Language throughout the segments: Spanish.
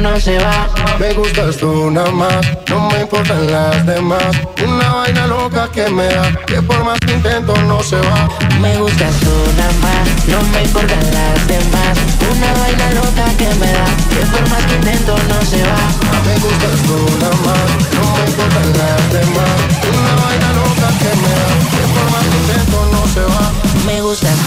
no se va. Me gustas tú nada más, no me importan las demás. Una vaina loca que me da, que por más que intento no se va. Me gustas tú nada más, no me importan las demás. Una vaina loca que me da, que por más que intento no se va. Me gustas tú nada más, no me importan las demás. Una vaina loca que me da, que por más que intento no se va. Me gustas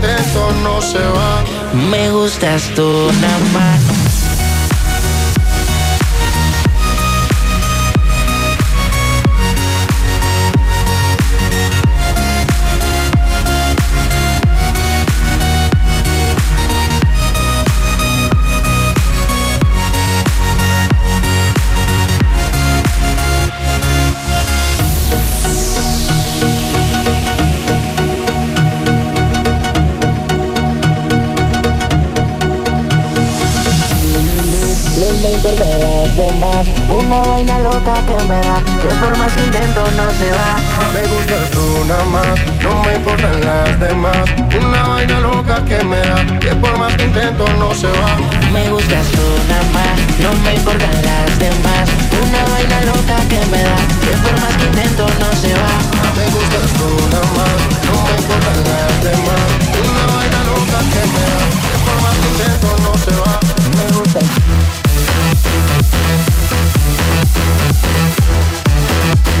por más que intento no se va. Me gustas tú nada más. Una vaina loca que me da, que por más que intento no se va. Me gustas tú nada más, no me importan las demás. Una vaina loca que me da, que por más que intento no se va. Me gustas tú nada más, no me importan las demás. Una vaina loca que me da, que por más que intento no se va. Me gustas tú nada más, no me importan las demás. Una vaina loca que me da, que por más que intento no se va. Me gustas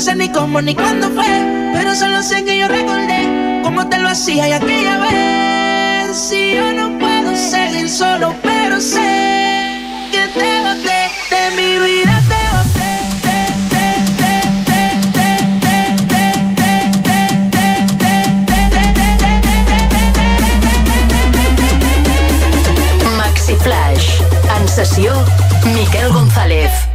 ni cuándo fue, pero solo sé que yo recordé cómo te lo hacía y aquella vez. Si yo no puedo seguir solo, pero sé que te boté de mi vida, te boté. Maxi Flash, en sessió, Miquel González.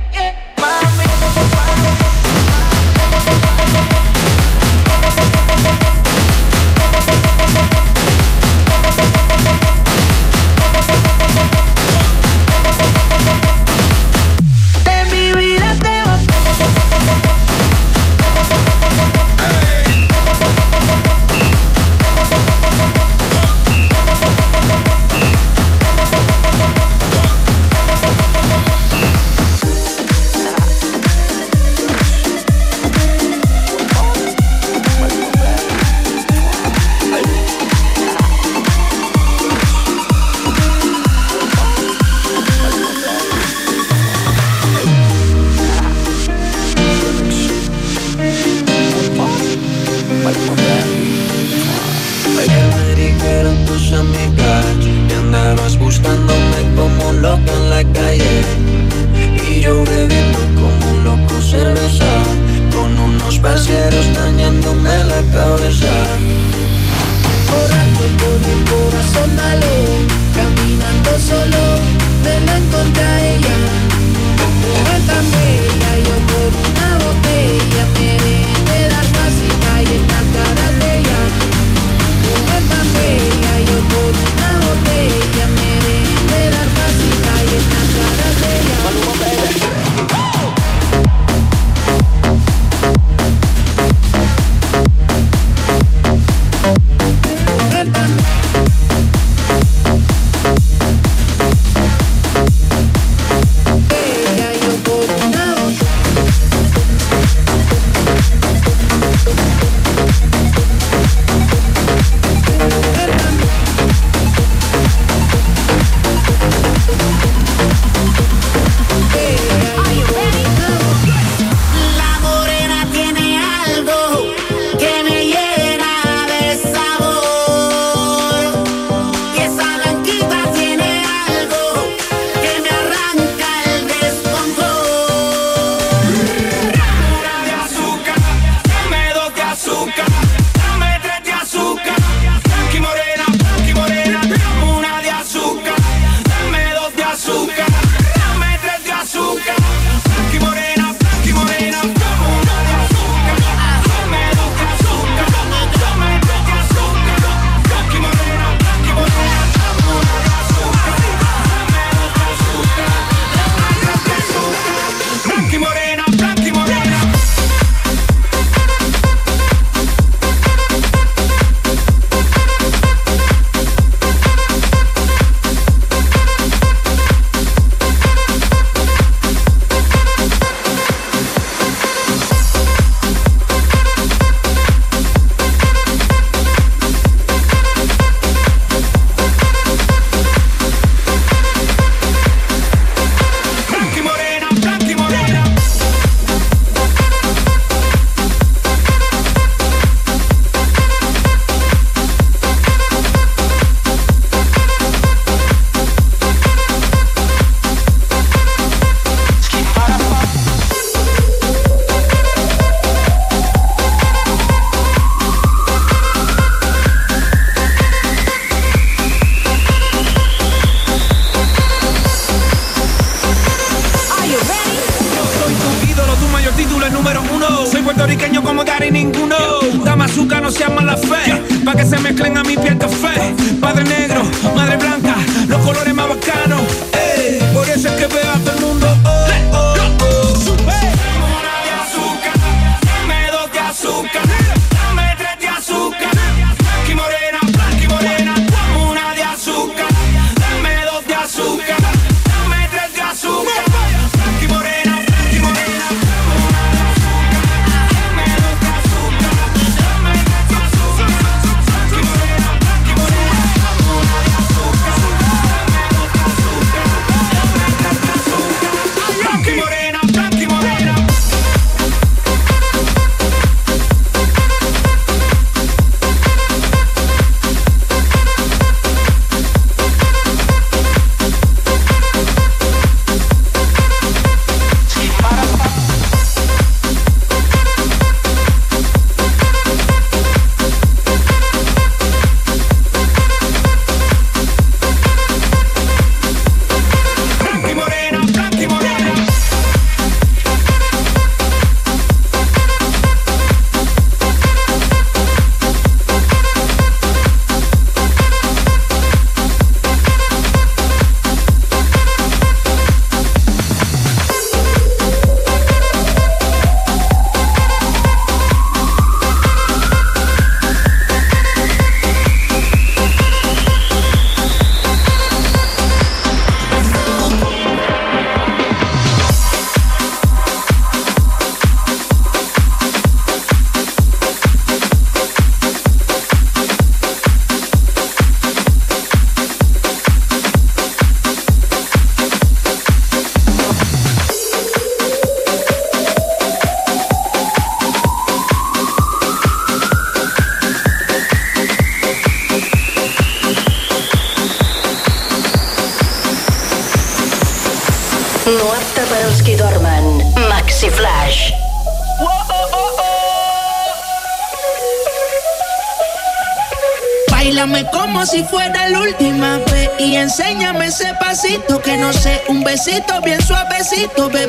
Besito bien suavecito, bebé.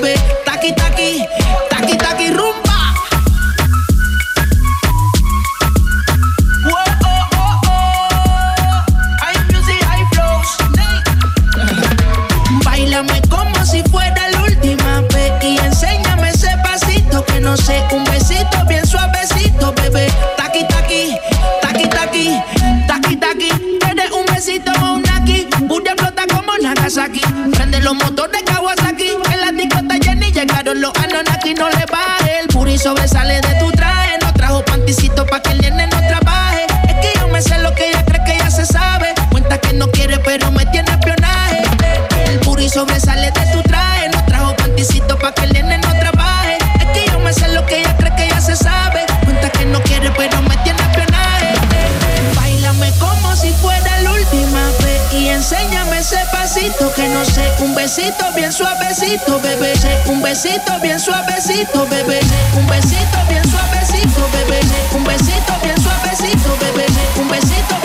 Los motores Kawasaki, en la discota Jenny llegaron los Anonaki, no le baje. El puri sobresale de tu traje, no trajo panticito pa' que el nene no trabaje. Es que yo me sé lo que ella cree que ya se sabe. Cuenta que no quiere, pero me tiene espionaje. El puri sobresale de tu un besito bien suavecito, bebé. Un besito bien suavecito, bebé. Un besito bien suavecito, bebé. Un besito bien suavecito, bebé. Un besito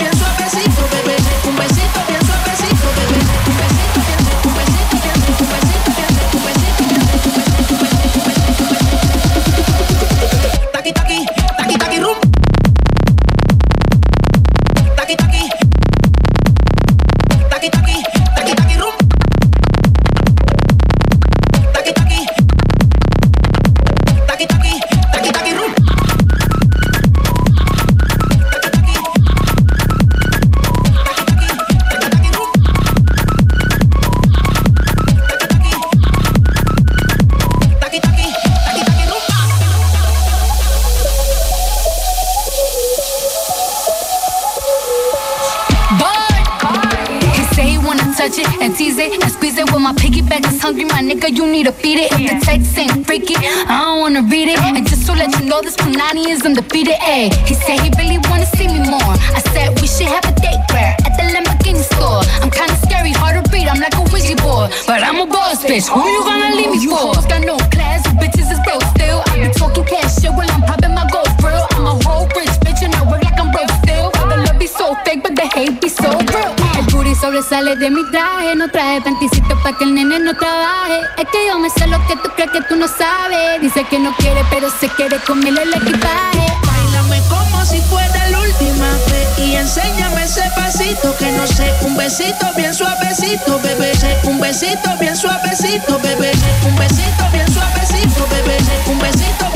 you gonna leave me for? Got no class, you bitches is broke still. I be talking cash shit when I'm popping my gold grill. I'm a whole rich bitch and I work like I'm broke still. The love be so fake, but the hate be so real. El booty sobresale de mi traje, no traje panticito pa' que el nene no trabaje. Es que yo me sé lo que tú crees que tú no sabes. Dice que no quiere, pero se quiere comerle el equipaje. Bailame como si fuera y enséñame ese pasito que no sé, un besito bien suavecito, bebé. Un besito bien suavecito, bebé. Un besito bien suavecito, bebé. Un besito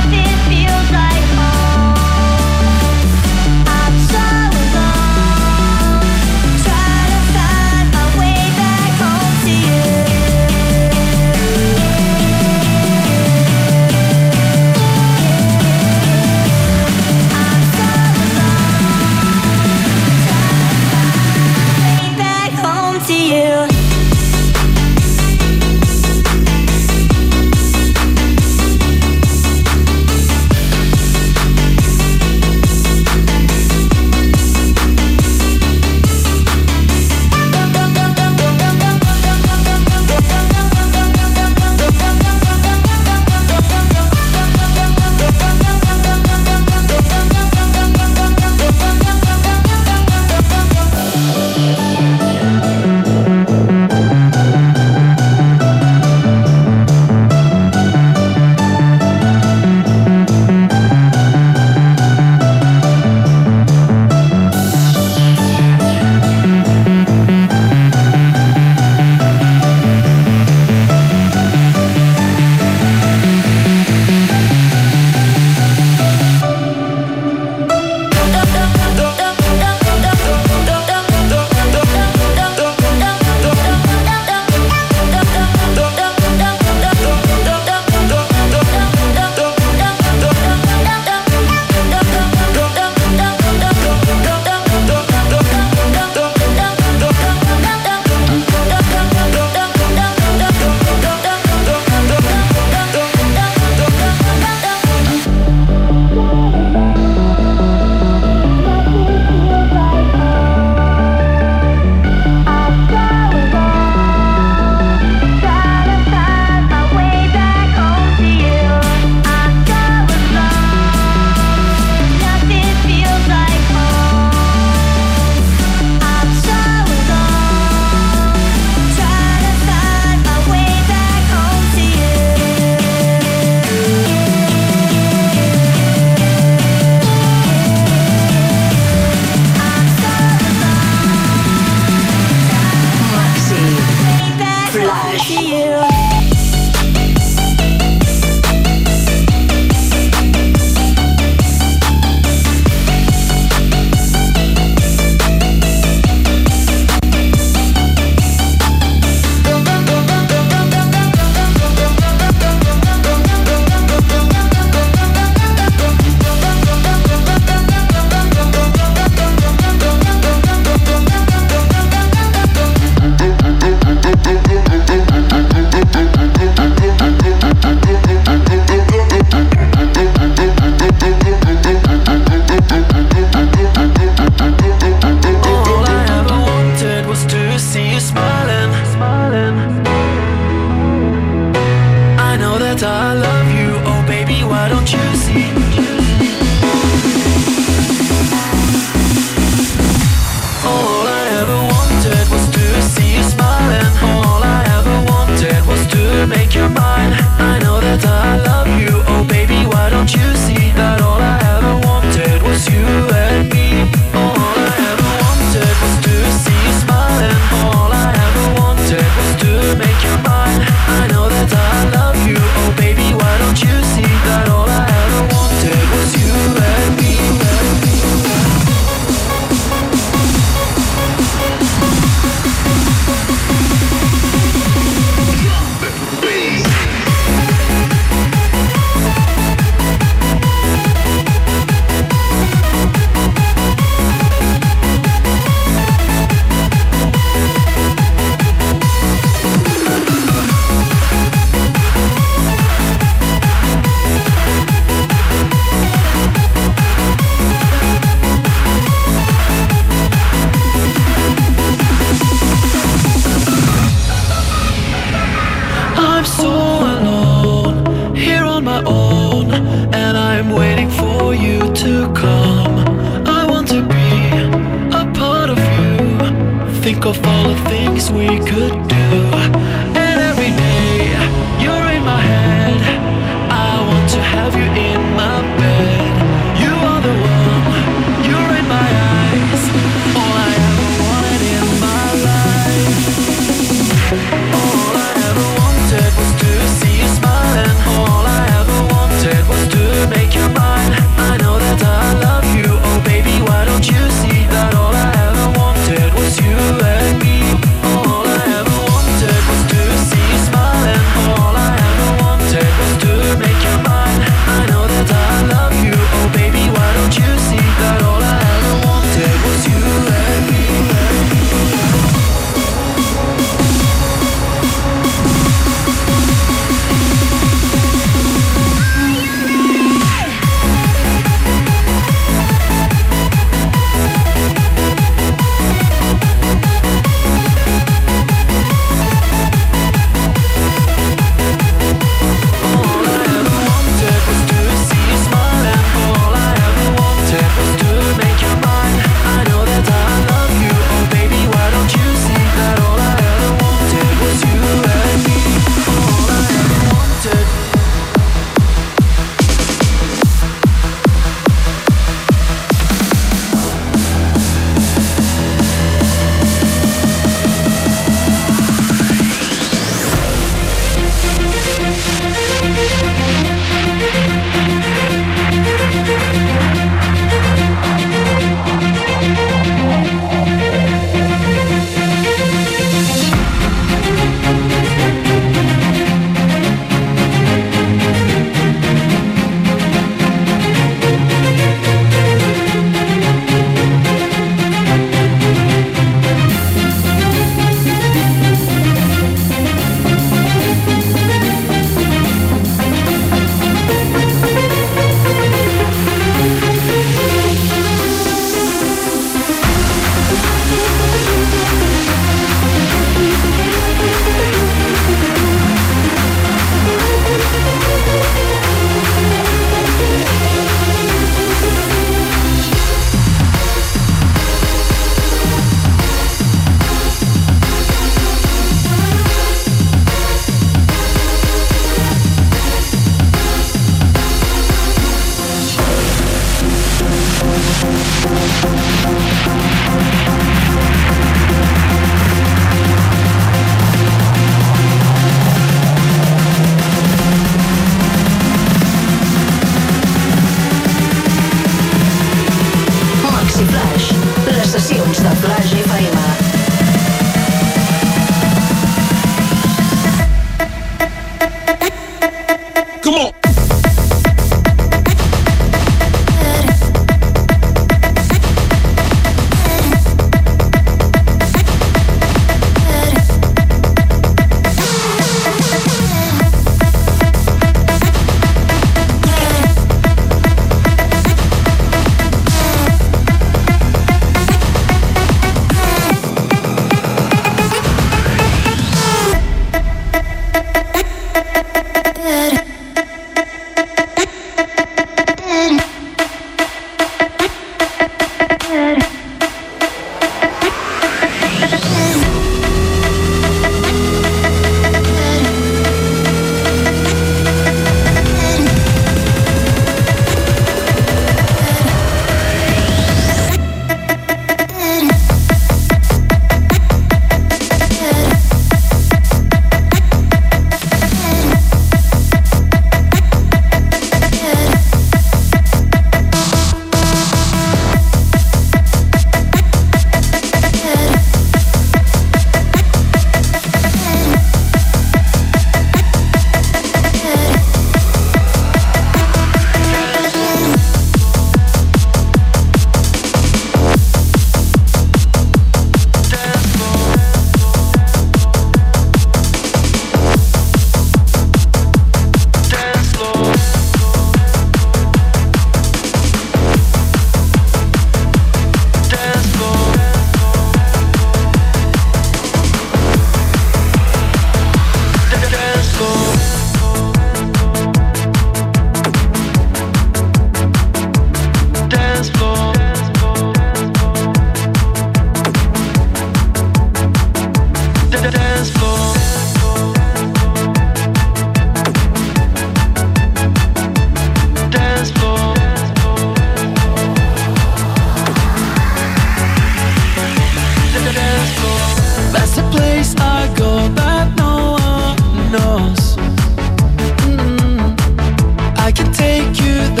you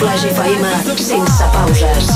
Flash FM sense pauses.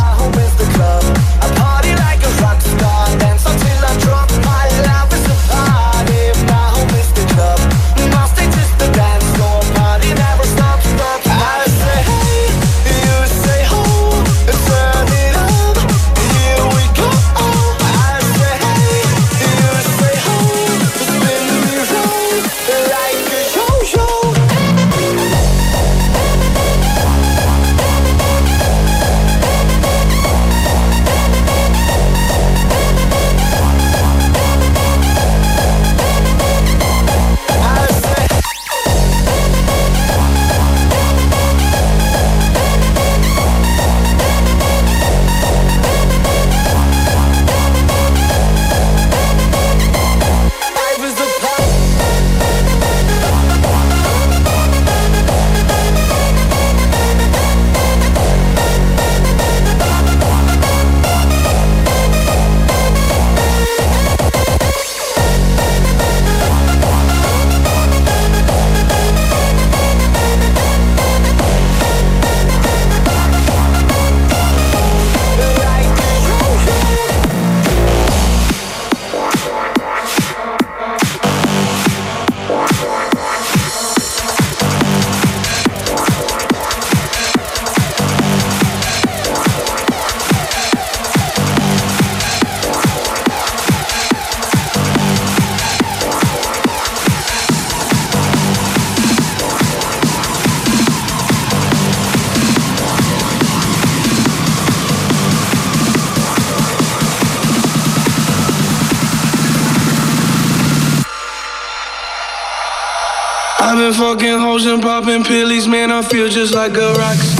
I've been fucking hoes and popping pills, man. I feel just like a rock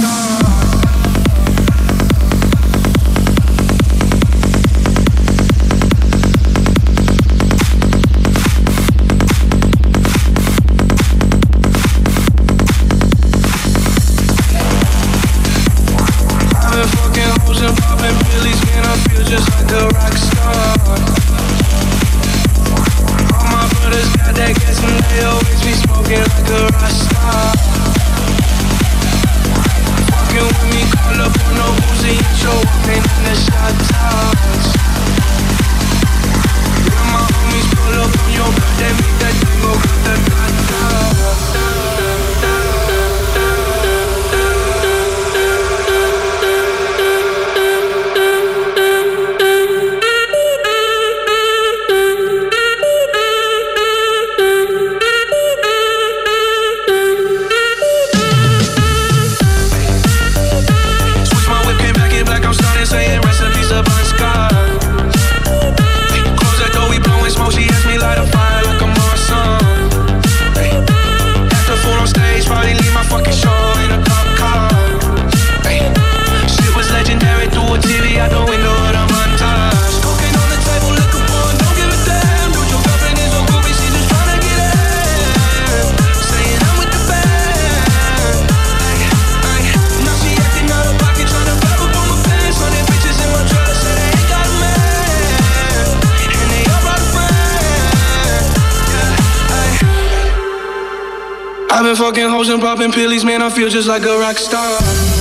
Fucking hoes and popping pills, man, I feel just like a rock star.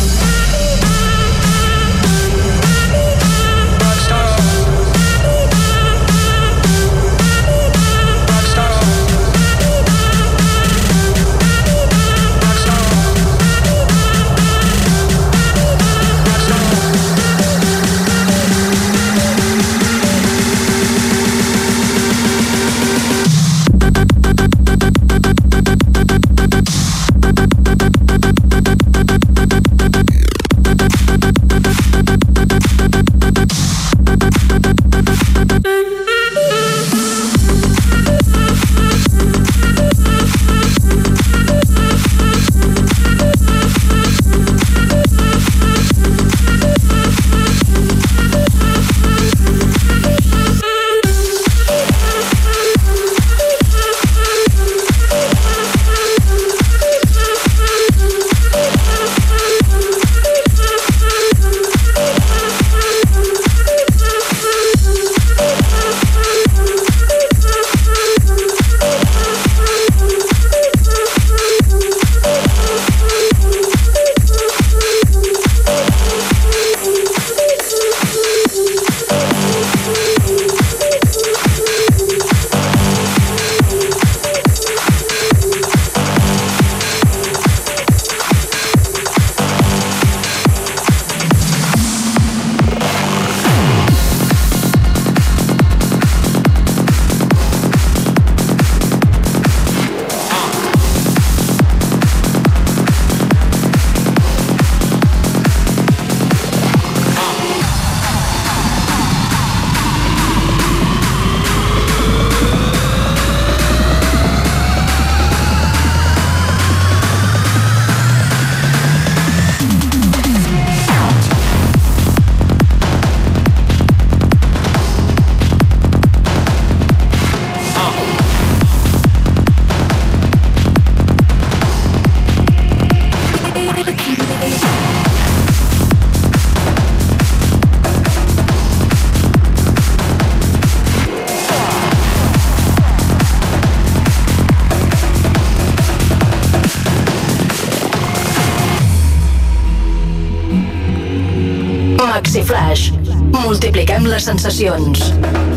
Sensacions.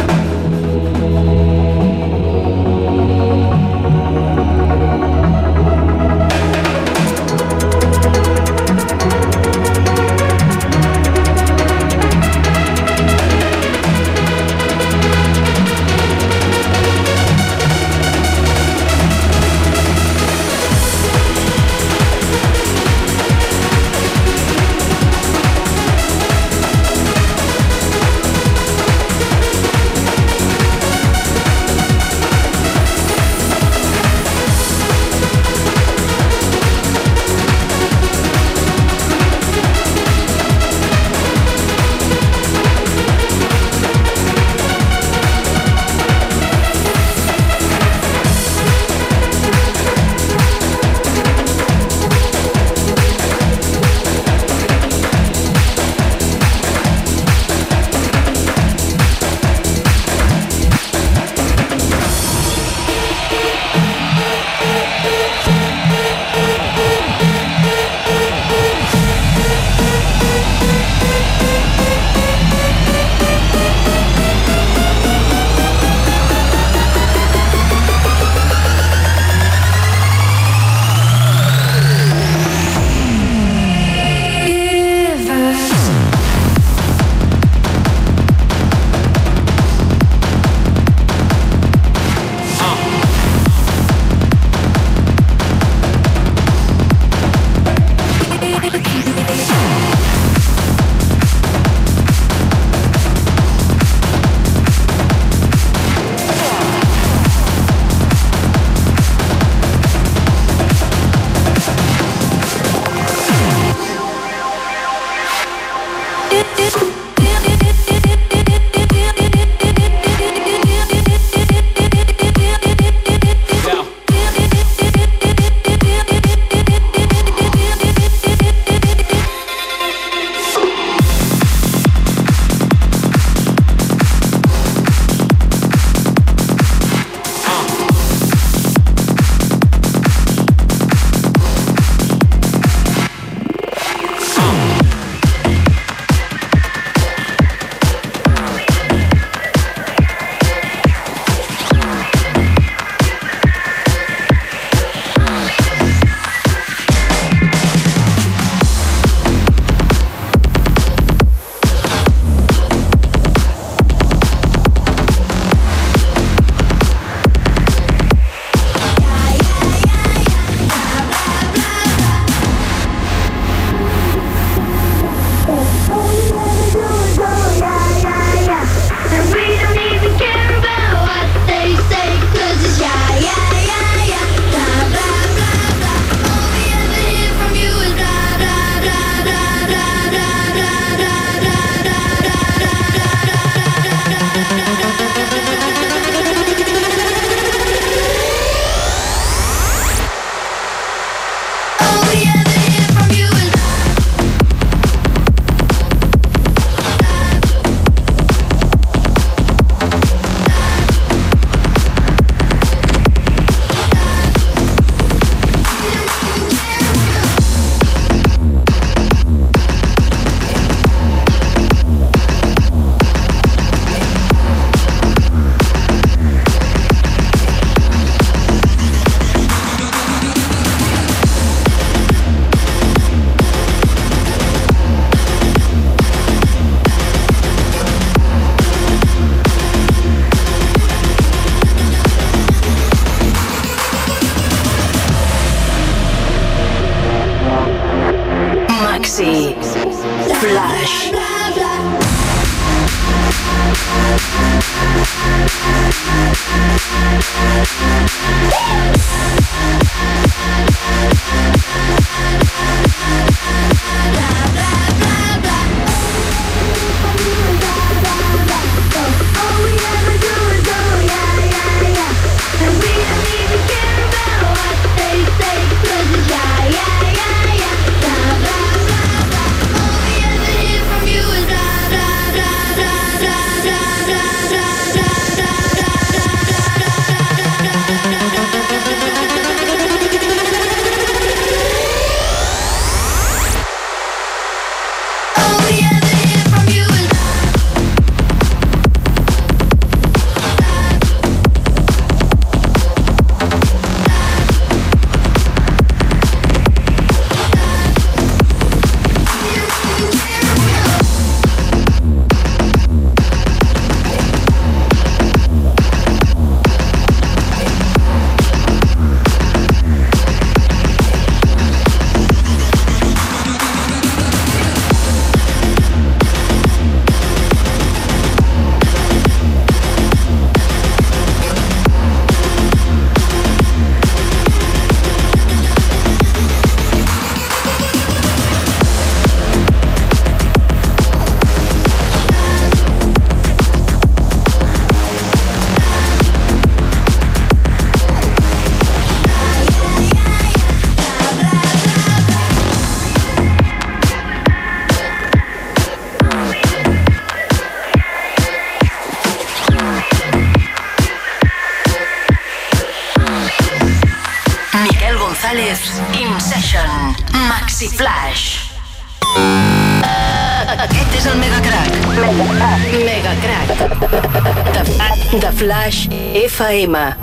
Moema.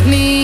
like me.